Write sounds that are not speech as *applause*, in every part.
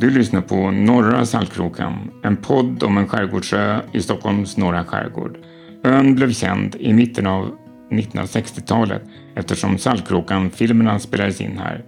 Du lyssnar på Norra Saltkrokan, en podd om en skärgårdsö i Stockholms norra skärgård. Ön blev känd i mitten av 1960-talet eftersom Saltkrokan-filmerna spelades in här.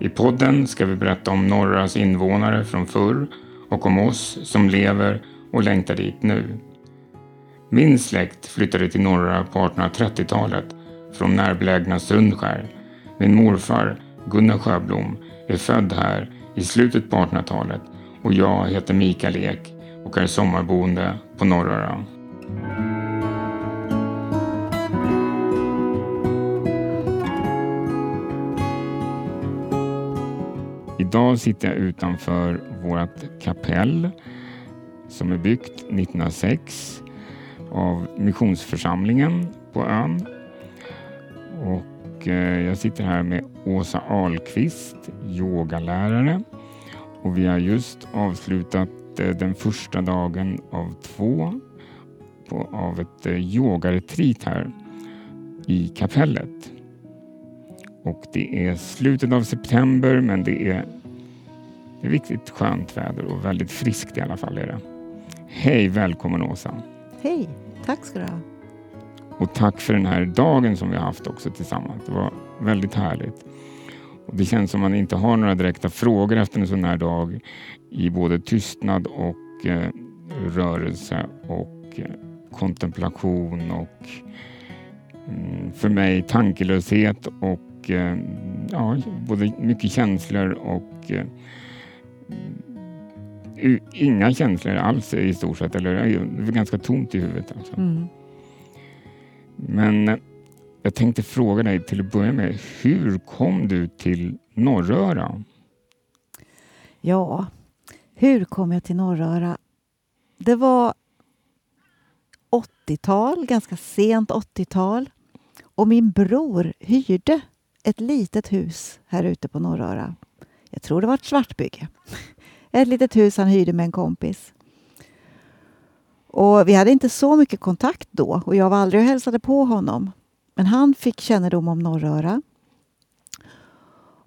I podden ska vi berätta om Norras invånare från förr och om oss som lever och längtar dit nu. Min släkt flyttade till Norra på 1830-talet från närbelägna Sundskär. Min morfar, Gunnar Sjöblom, är född här i slutet på 1800-talet och jag heter Mikael Ek och är sommarboende på Norröra. Idag sitter jag utanför vårt kapell som är byggt 1906 av Missionsförsamlingen på ön. Och och eh, jag sitter här med Åsa Ahlqvist, yogalärare. Och vi har just avslutat eh, den första dagen av två på, av ett eh, yogaretreat här i kapellet. Och det är slutet av september men det är, det är riktigt skönt väder och väldigt friskt i alla fall. Är det. Hej, välkommen Åsa! Hej, tack ska du ha. Och tack för den här dagen som vi har haft också tillsammans. Det var väldigt härligt. Och det känns som man inte har några direkta frågor efter en sån här dag i både tystnad och eh, rörelse och eh, kontemplation och mm, för mig tankelöshet och eh, ja, både mycket känslor och eh, mm, inga känslor alls i stort sett. Eller eh, det är ganska tomt i huvudet. Alltså. Mm. Men eh, jag tänkte fråga dig till att börja med, hur kom du till Norröra? Ja, hur kom jag till Norröra? Det var 80-tal, ganska sent 80-tal. Och min bror hyrde ett litet hus här ute på Norröra. Jag tror det var ett svartbygge. *laughs* Ett litet hus han hyrde med en kompis. Och Vi hade inte så mycket kontakt då och jag var aldrig och hälsade på honom. Men han fick kännedom om Norröra.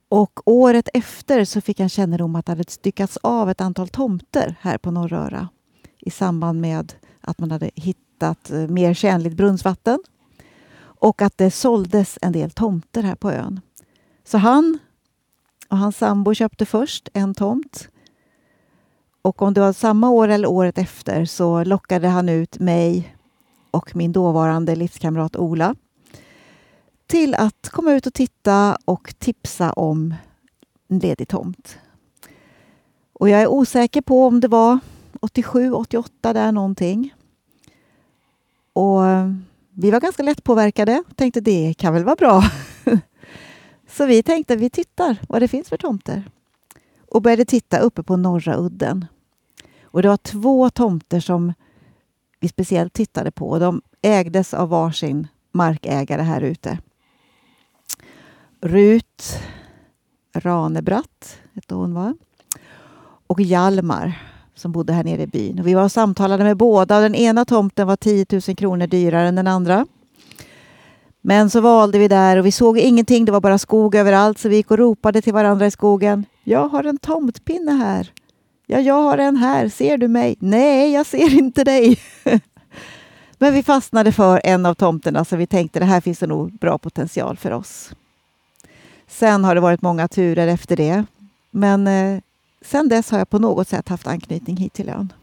Och året efter så fick han kännedom att det hade styckats av ett antal tomter här på Norröra i samband med att man hade hittat eh, mer tjänligt brunnsvatten och att det såldes en del tomter här på ön. Så han och hans sambo köpte först en tomt och om det var samma år eller året efter så lockade han ut mig och min dåvarande livskamrat Ola till att komma ut och titta och tipsa om en ledig tomt. Och jag är osäker på om det var 87, 88 där någonting. Och vi var ganska lättpåverkade och tänkte det kan väl vara bra. *laughs* Så vi tänkte vi tittar vad det finns för tomter och började titta uppe på norra udden. Och det var två tomter som vi speciellt tittade på. De ägdes av varsin markägare här ute. Rut Ranebratt hette hon, va? Och Hjalmar som bodde här nere i byn. Och vi var och samtalade med båda. Den ena tomten var 10 000 kronor dyrare än den andra. Men så valde vi där och vi såg ingenting. Det var bara skog överallt så vi gick och ropade till varandra i skogen. Jag har en tomtpinne här. Ja, jag har en här. Ser du mig? Nej, jag ser inte dig. *laughs* Men vi fastnade för en av tomterna så vi tänkte det här finns det nog bra potential för oss. Sen har det varit många turer efter det. Men eh, sen dess har jag på något sätt haft anknytning hit till ön.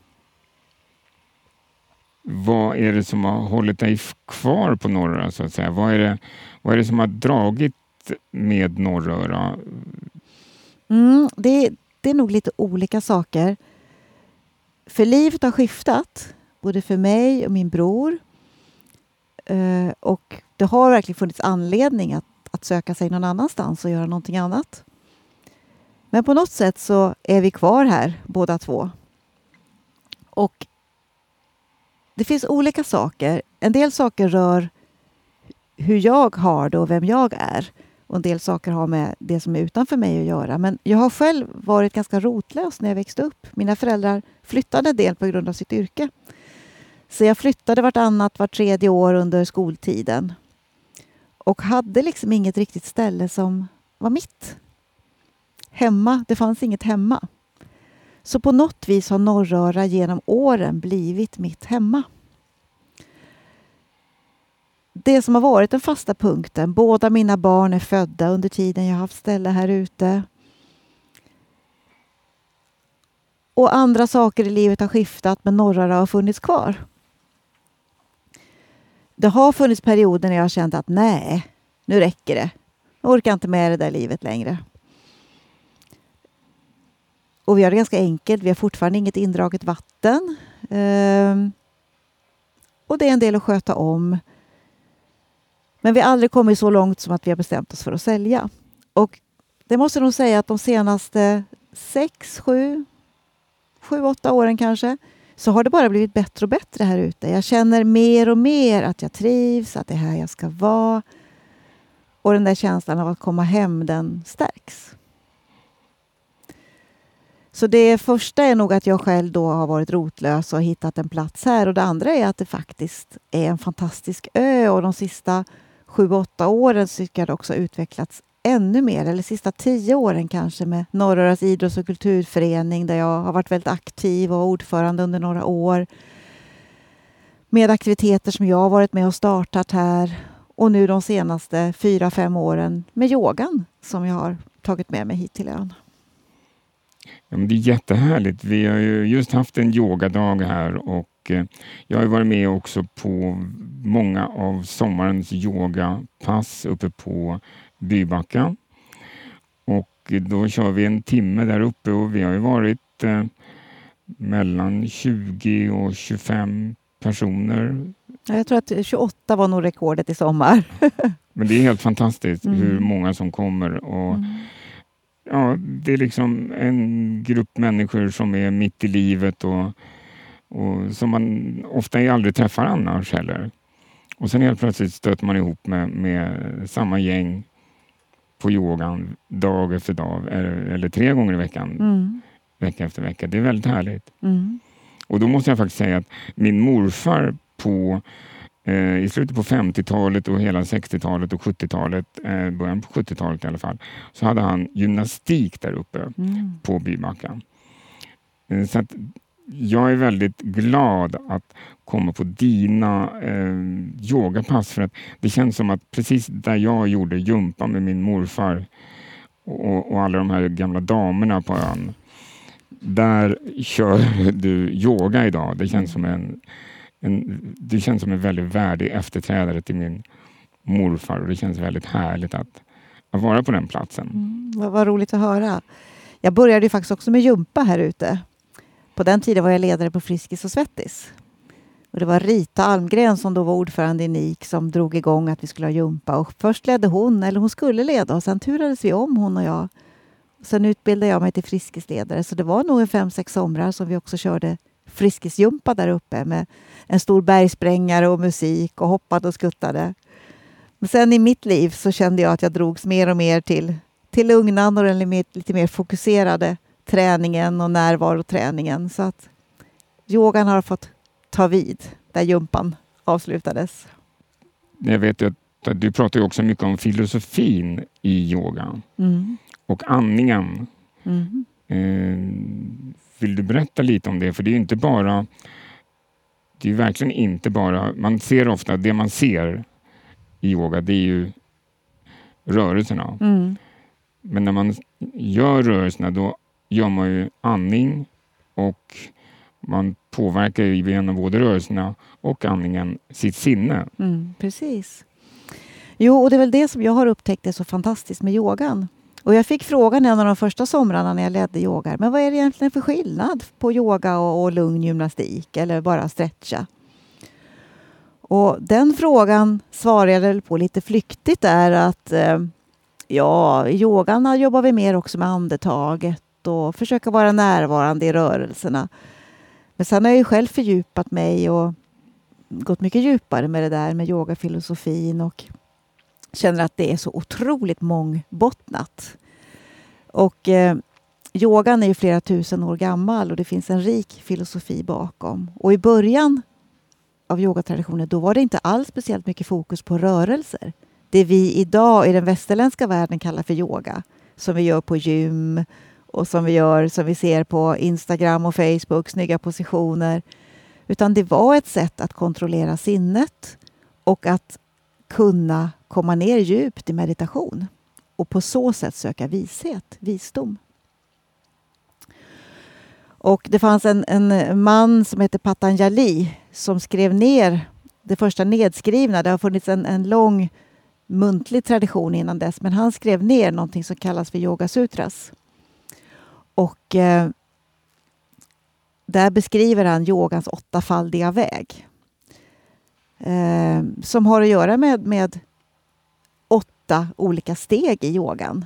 Vad är det som har hållit dig kvar på Norröra? Så att säga? Vad, är det, vad är det som har dragit med Norröra? Mm, det, det är nog lite olika saker. För livet har skiftat, både för mig och min bror. Eh, och det har verkligen funnits anledning att, att söka sig någon annanstans och göra någonting annat. Men på något sätt så är vi kvar här båda två. Och det finns olika saker. En del saker rör hur jag har det och vem jag är och en del saker har med det som är utanför mig att göra. Men jag har själv varit ganska rotlös när jag växte upp. Mina föräldrar flyttade en del på grund av sitt yrke. Så jag flyttade vartannat, vart tredje år under skoltiden. Och hade liksom inget riktigt ställe som var mitt. Hemma, det fanns inget hemma. Så på något vis har Norröra genom åren blivit mitt hemma. Det som har varit den fasta punkten, båda mina barn är födda under tiden jag haft ställe här ute. Och andra saker i livet har skiftat men några har funnits kvar. Det har funnits perioder när jag har känt att nej, nu räcker det. Jag orkar inte med det där livet längre. Och vi har det ganska enkelt. Vi har fortfarande inget indraget vatten. Ehm, och det är en del att sköta om. Men vi har aldrig kommit så långt som att vi har bestämt oss för att sälja. Och det måste nog säga att de senaste sex, sju, sju, åtta åren kanske så har det bara blivit bättre och bättre här ute. Jag känner mer och mer att jag trivs, att det är här jag ska vara. Och den där känslan av att komma hem, den stärks. Så det första är nog att jag själv då har varit rotlös och hittat en plats här. Och det andra är att det faktiskt är en fantastisk ö och de sista sju, åtta åren tycker jag det också utvecklats ännu mer, eller sista tio åren kanske med Norröras idrotts och kulturförening där jag har varit väldigt aktiv och ordförande under några år. Med aktiviteter som jag har varit med och startat här och nu de senaste fyra, fem åren med yogan som jag har tagit med mig hit till ön. Ja, men det är jättehärligt. Vi har ju just haft en yogadag här och eh, jag har varit med också på många av sommarens yogapass uppe på Bybacka. Och då kör vi en timme där uppe och vi har ju varit eh, mellan 20 och 25 personer. Jag tror att 28 var nog rekordet i sommar. *laughs* Men det är helt fantastiskt mm. hur många som kommer. Och, mm. ja, det är liksom en grupp människor som är mitt i livet och, och som man ofta aldrig träffar annars heller. Och sen helt plötsligt stöter man ihop med, med samma gäng på yogan dag efter dag eller, eller tre gånger i veckan, mm. vecka efter vecka. Det är väldigt härligt. Mm. Och då måste jag faktiskt säga att min morfar på eh, i slutet på 50-talet och hela 60-talet och 70-talet, eh, början på 70-talet i alla fall, så hade han gymnastik där uppe mm. på Bybacka. Eh, så att jag är väldigt glad att komma på dina eh, yogapass för att det känns som att precis där jag gjorde jumpa med min morfar och, och alla de här gamla damerna på ön, där kör *laughs* du yoga idag. Det känns som en, en, det känns som en väldigt värdig efterträdare till min morfar och det känns väldigt härligt att, att vara på den platsen. Mm, vad, vad roligt att höra. Jag började ju faktiskt också med jumpa här ute på den tiden var jag ledare på Friskis och Svettis. Och det var Rita Almgren som då var ordförande i NIK som drog igång att vi skulle ha jumpa. Och först ledde hon, eller hon skulle leda, och sen turades vi om hon och jag. Och sen utbildade jag mig till Friskisledare, så det var nog en fem, sex somrar som vi också körde Friskisjumpa där uppe med en stor bergsprängare och musik och hoppade och skuttade. Men sen i mitt liv så kände jag att jag drogs mer och mer till, till lugnan och den lite mer fokuserade träningen och närvaroträningen. Så att yogan har fått ta vid där jumpan avslutades. Jag vet att du pratar också mycket om filosofin i yogan mm. och andningen. Mm. Eh, vill du berätta lite om det? För det är inte bara det är verkligen inte bara, man ser ofta, det man ser i yoga det är ju rörelserna. Mm. Men när man gör rörelserna då gör man ju andning och man påverkar ju genom både rörelserna och andningen sitt sinne. Mm, precis. Jo, och det är väl det som jag har upptäckt är så fantastiskt med yogan. Och jag fick frågan en av de första somrarna när jag ledde yoga. Men vad är det egentligen för skillnad på yoga och, och lugn gymnastik eller bara stretcha? Och den frågan svarade jag på lite flyktigt är att eh, ja, i yogan jobbar vi mer också med andetaget och försöka vara närvarande i rörelserna. Men sen har jag ju själv fördjupat mig och gått mycket djupare med det där med yogafilosofin och känner att det är så otroligt mångbottnat. Och eh, yogan är ju flera tusen år gammal och det finns en rik filosofi bakom. Och i början av yogatraditionen då var det inte alls speciellt mycket fokus på rörelser. Det vi idag i den västerländska världen kallar för yoga, som vi gör på gym och som vi gör, som vi ser på Instagram och Facebook, snygga positioner. Utan det var ett sätt att kontrollera sinnet och att kunna komma ner djupt i meditation och på så sätt söka vishet, visdom. Och det fanns en, en man som hette Patanjali som skrev ner det första nedskrivna. Det har funnits en, en lång muntlig tradition innan dess, men han skrev ner någonting som kallas för Yoga Sutras. Och eh, där beskriver han yogans åttafaldiga väg. Eh, som har att göra med, med åtta olika steg i yogan.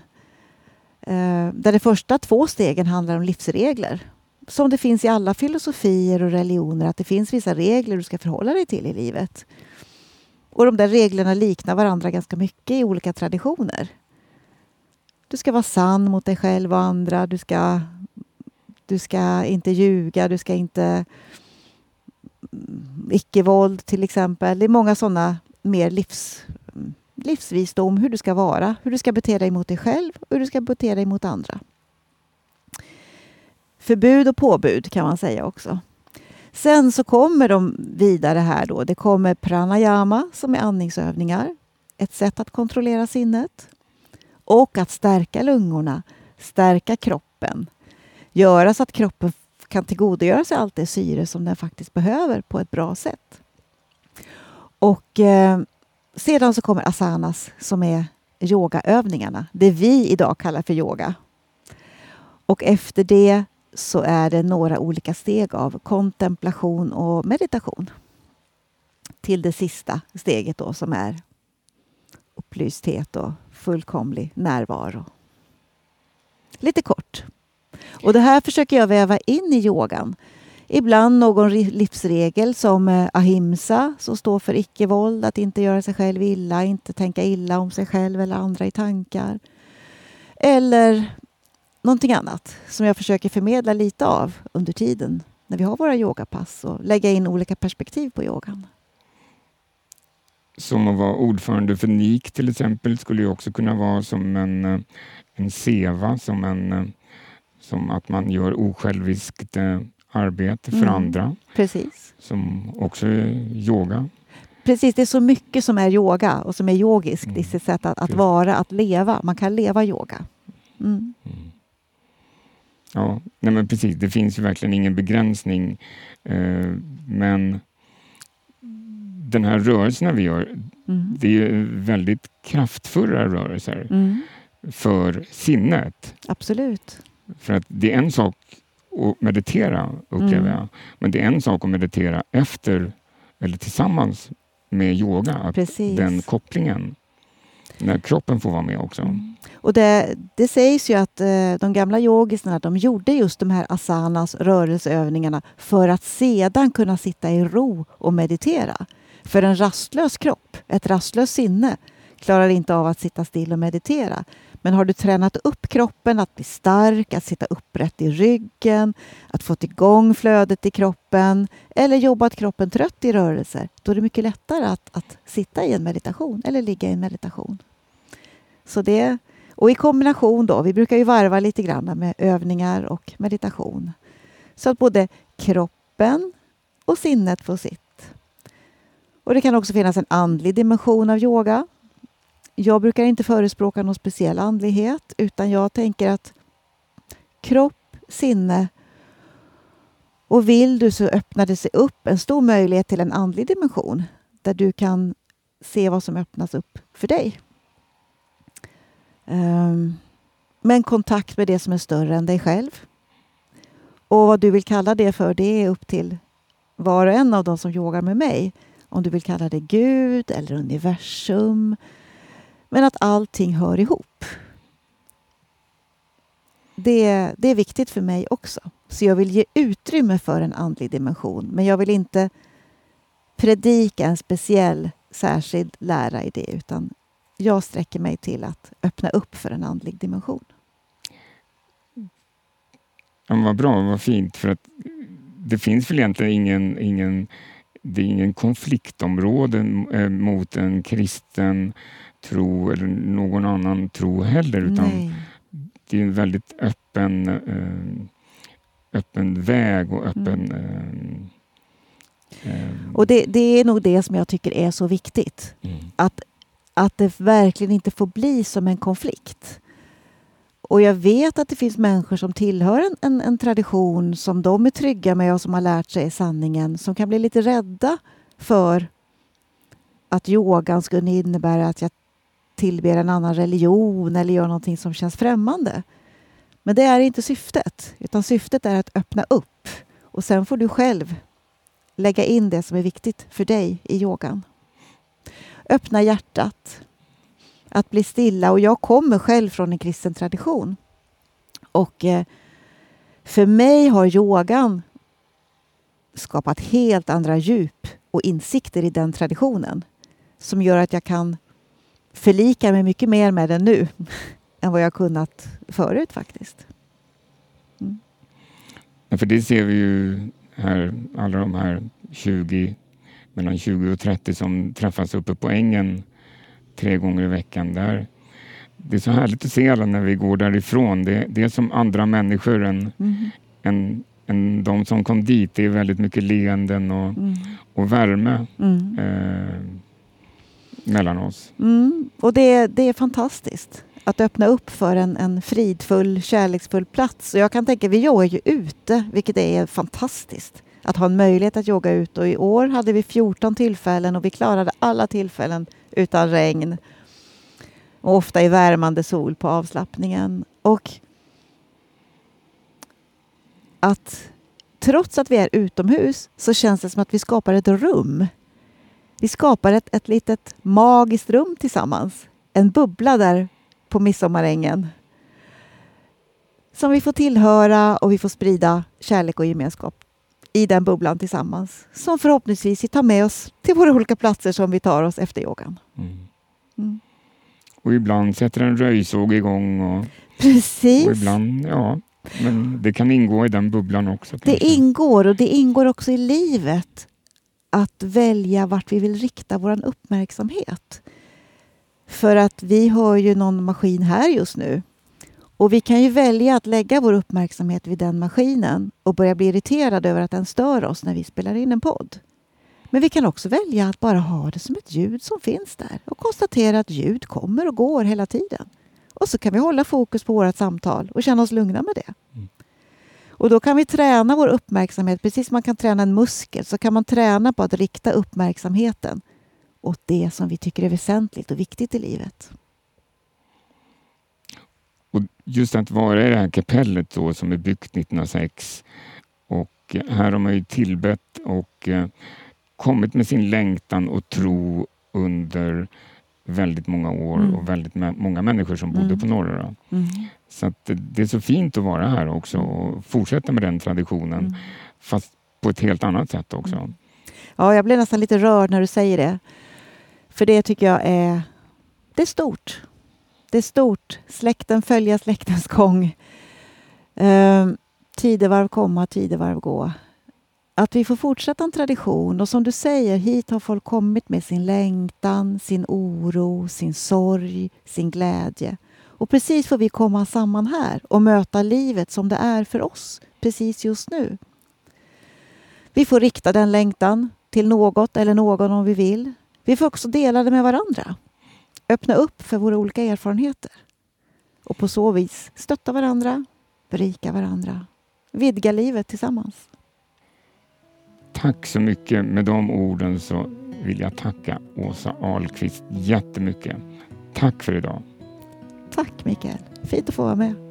Eh, där de första två stegen handlar om livsregler. Som det finns i alla filosofier och religioner, att det finns vissa regler du ska förhålla dig till i livet. Och de där reglerna liknar varandra ganska mycket i olika traditioner. Du ska vara sann mot dig själv och andra. Du ska, du ska inte ljuga, du ska inte... Mm, icke-våld till exempel. Det är många sådana mer livs, mm, livsvisdom, hur du ska vara, hur du ska bete dig mot dig själv och hur du ska bete dig mot andra. Förbud och påbud kan man säga också. Sen så kommer de vidare här då. Det kommer pranayama som är andningsövningar. Ett sätt att kontrollera sinnet. Och att stärka lungorna, stärka kroppen. Göra så att kroppen kan tillgodogöra sig allt det syre som den faktiskt behöver på ett bra sätt. Och eh, sedan så kommer asanas som är yogaövningarna. Det vi idag kallar för yoga. Och efter det så är det några olika steg av kontemplation och meditation. Till det sista steget då som är upplysthet och fullkomlig närvaro. Lite kort. Och det här försöker jag väva in i yogan. Ibland någon livsregel som eh, ahimsa som står för icke-våld, att inte göra sig själv illa, inte tänka illa om sig själv eller andra i tankar. Eller någonting annat som jag försöker förmedla lite av under tiden när vi har våra yogapass och lägga in olika perspektiv på yogan. Som att vara ordförande för NIK till exempel skulle ju också kunna vara som en, eh, en SEVA, som, en, eh, som att man gör osjälviskt eh, arbete för mm. andra. Precis. Som också är yoga. Precis, det är så mycket som är yoga och som är yogiskt mm. i sitt sätt att, att vara, att leva. Man kan leva yoga. Mm. Mm. Ja, nej men precis. Det finns ju verkligen ingen begränsning. Eh, men den här rörelserna vi gör, mm. det är väldigt kraftfulla rörelser mm. för sinnet. Absolut. För att det är en sak att meditera, upplever mm. jag. Men det är en sak att meditera efter eller tillsammans med yoga. Precis. Den kopplingen. När kroppen får vara med också. Mm. Och det, det sägs ju att eh, de gamla yogisarna de gjorde just de här asanas, rörelseövningarna för att sedan kunna sitta i ro och meditera. För en rastlös kropp, ett rastlöst sinne, klarar inte av att sitta still och meditera. Men har du tränat upp kroppen att bli stark, att sitta upprätt i ryggen, att få igång flödet i kroppen eller jobbat kroppen trött i rörelser, då är det mycket lättare att, att sitta i en meditation eller ligga i en meditation. Så det, och i kombination då, vi brukar ju varva lite grann med övningar och meditation. Så att både kroppen och sinnet får sitt. Och det kan också finnas en andlig dimension av yoga. Jag brukar inte förespråka någon speciell andlighet utan jag tänker att kropp, sinne och vill du så öppnar det sig upp en stor möjlighet till en andlig dimension där du kan se vad som öppnas upp för dig. Um, men kontakt med det som är större än dig själv. Och vad du vill kalla det för, det är upp till var och en av de som yogar med mig. Om du vill kalla det Gud eller universum. Men att allting hör ihop. Det, det är viktigt för mig också. Så jag vill ge utrymme för en andlig dimension. Men jag vill inte predika en speciell särskild lära i det utan jag sträcker mig till att öppna upp för en andlig dimension. Ja, vad bra, vad fint. För att det finns väl egentligen ingen, ingen, det är ingen konfliktområde eh, mot en kristen tro eller någon annan tro heller. Utan det är en väldigt öppen, eh, öppen väg och öppen... Mm. Och det, det, är nog det som jag tycker är så viktigt. Mm. Att, att det verkligen inte får bli som en konflikt. Och jag vet att det finns människor som tillhör en, en, en, tradition som de är trygga med och som har lärt sig sanningen som kan bli lite rädda för att yogan skulle innebära att jag tillber en annan religion eller gör någonting som känns främmande. Men det är inte syftet, utan syftet är att öppna upp och sen får du själv lägga in det som är viktigt för dig i yogan. Öppna hjärtat, att bli stilla och jag kommer själv från en kristen tradition. Och eh, för mig har yogan skapat helt andra djup och insikter i den traditionen som gör att jag kan förlika mig mycket mer med den nu *laughs* än vad jag kunnat förut faktiskt. Mm. för det ser vi ju här, alla de här 20, mellan 20 och 30 som träffas uppe på ängen tre gånger i veckan. Där. Det är så härligt att se alla när vi går därifrån. Det, det är som andra människor än, mm. än, än de som kom dit. Det är väldigt mycket leenden och, mm. och värme. Mm. Eh, mellan oss. Mm, och det, det är fantastiskt att öppna upp för en, en fridfull, kärleksfull plats. Och jag kan tänka, vi joggar ju ute, vilket är fantastiskt. Att ha en möjlighet att jogga ut och i år hade vi 14 tillfällen och vi klarade alla tillfällen utan regn. Och ofta i värmande sol på avslappningen. Och att trots att vi är utomhus så känns det som att vi skapar ett rum vi skapar ett, ett litet magiskt rum tillsammans. En bubbla där på midsommarängen. Som vi får tillhöra och vi får sprida kärlek och gemenskap i den bubblan tillsammans. Som förhoppningsvis vi tar med oss till våra olika platser som vi tar oss efter yogan. Mm. Mm. Och ibland sätter en röjsåg igång. Och, Precis. Och ibland, ja, men det kan ingå i den bubblan också. Det kanske. ingår och det ingår också i livet att välja vart vi vill rikta vår uppmärksamhet. För att vi har ju någon maskin här just nu. Och vi kan ju välja att lägga vår uppmärksamhet vid den maskinen och börja bli irriterade över att den stör oss när vi spelar in en podd. Men vi kan också välja att bara ha det som ett ljud som finns där och konstatera att ljud kommer och går hela tiden. Och så kan vi hålla fokus på vårt samtal och känna oss lugna med det. Mm. Och då kan vi träna vår uppmärksamhet, precis som man kan träna en muskel, så kan man träna på att rikta uppmärksamheten åt det som vi tycker är väsentligt och viktigt i livet. Just att vara i det här kapellet då, som är byggt 1906 och här har man ju tillbett och eh, kommit med sin längtan och tro under väldigt många år mm. och väldigt många människor som bodde mm. på Norra. Mm. Så det är så fint att vara här också och fortsätta med den traditionen mm. fast på ett helt annat sätt också. Mm. Ja, jag blir nästan lite rörd när du säger det. För det tycker jag är, det är stort. Det är stort. Släkten följer släktens gång. Ehm, tidevarv komma, tidevarv gå att vi får fortsätta en tradition och som du säger, hit har folk kommit med sin längtan, sin oro, sin sorg, sin glädje. Och precis får vi komma samman här och möta livet som det är för oss precis just nu. Vi får rikta den längtan till något eller någon om vi vill. Vi får också dela det med varandra. Öppna upp för våra olika erfarenheter. Och på så vis stötta varandra, berika varandra, vidga livet tillsammans. Tack så mycket. Med de orden så vill jag tacka Åsa Ahlqvist jättemycket. Tack för idag. Tack Mikael. Fint att få vara med.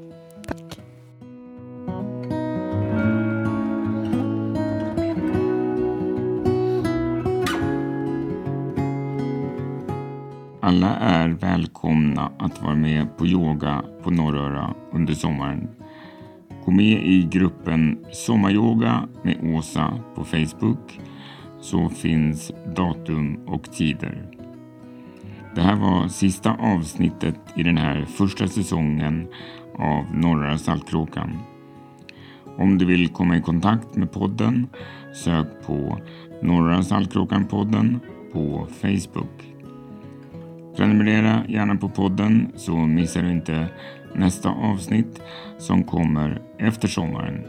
Alla är välkomna att vara med på yoga på Norröra under sommaren Gå med i gruppen Sommaryoga med Åsa på Facebook så finns datum och tider. Det här var sista avsnittet i den här första säsongen av Norra Saltkråkan. Om du vill komma i kontakt med podden sök på Norra Saltkråkan-podden på Facebook. Prenumerera gärna på podden så missar du inte nästa avsnitt som kommer efter sommaren.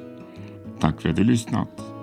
Tack för att du lyssnat.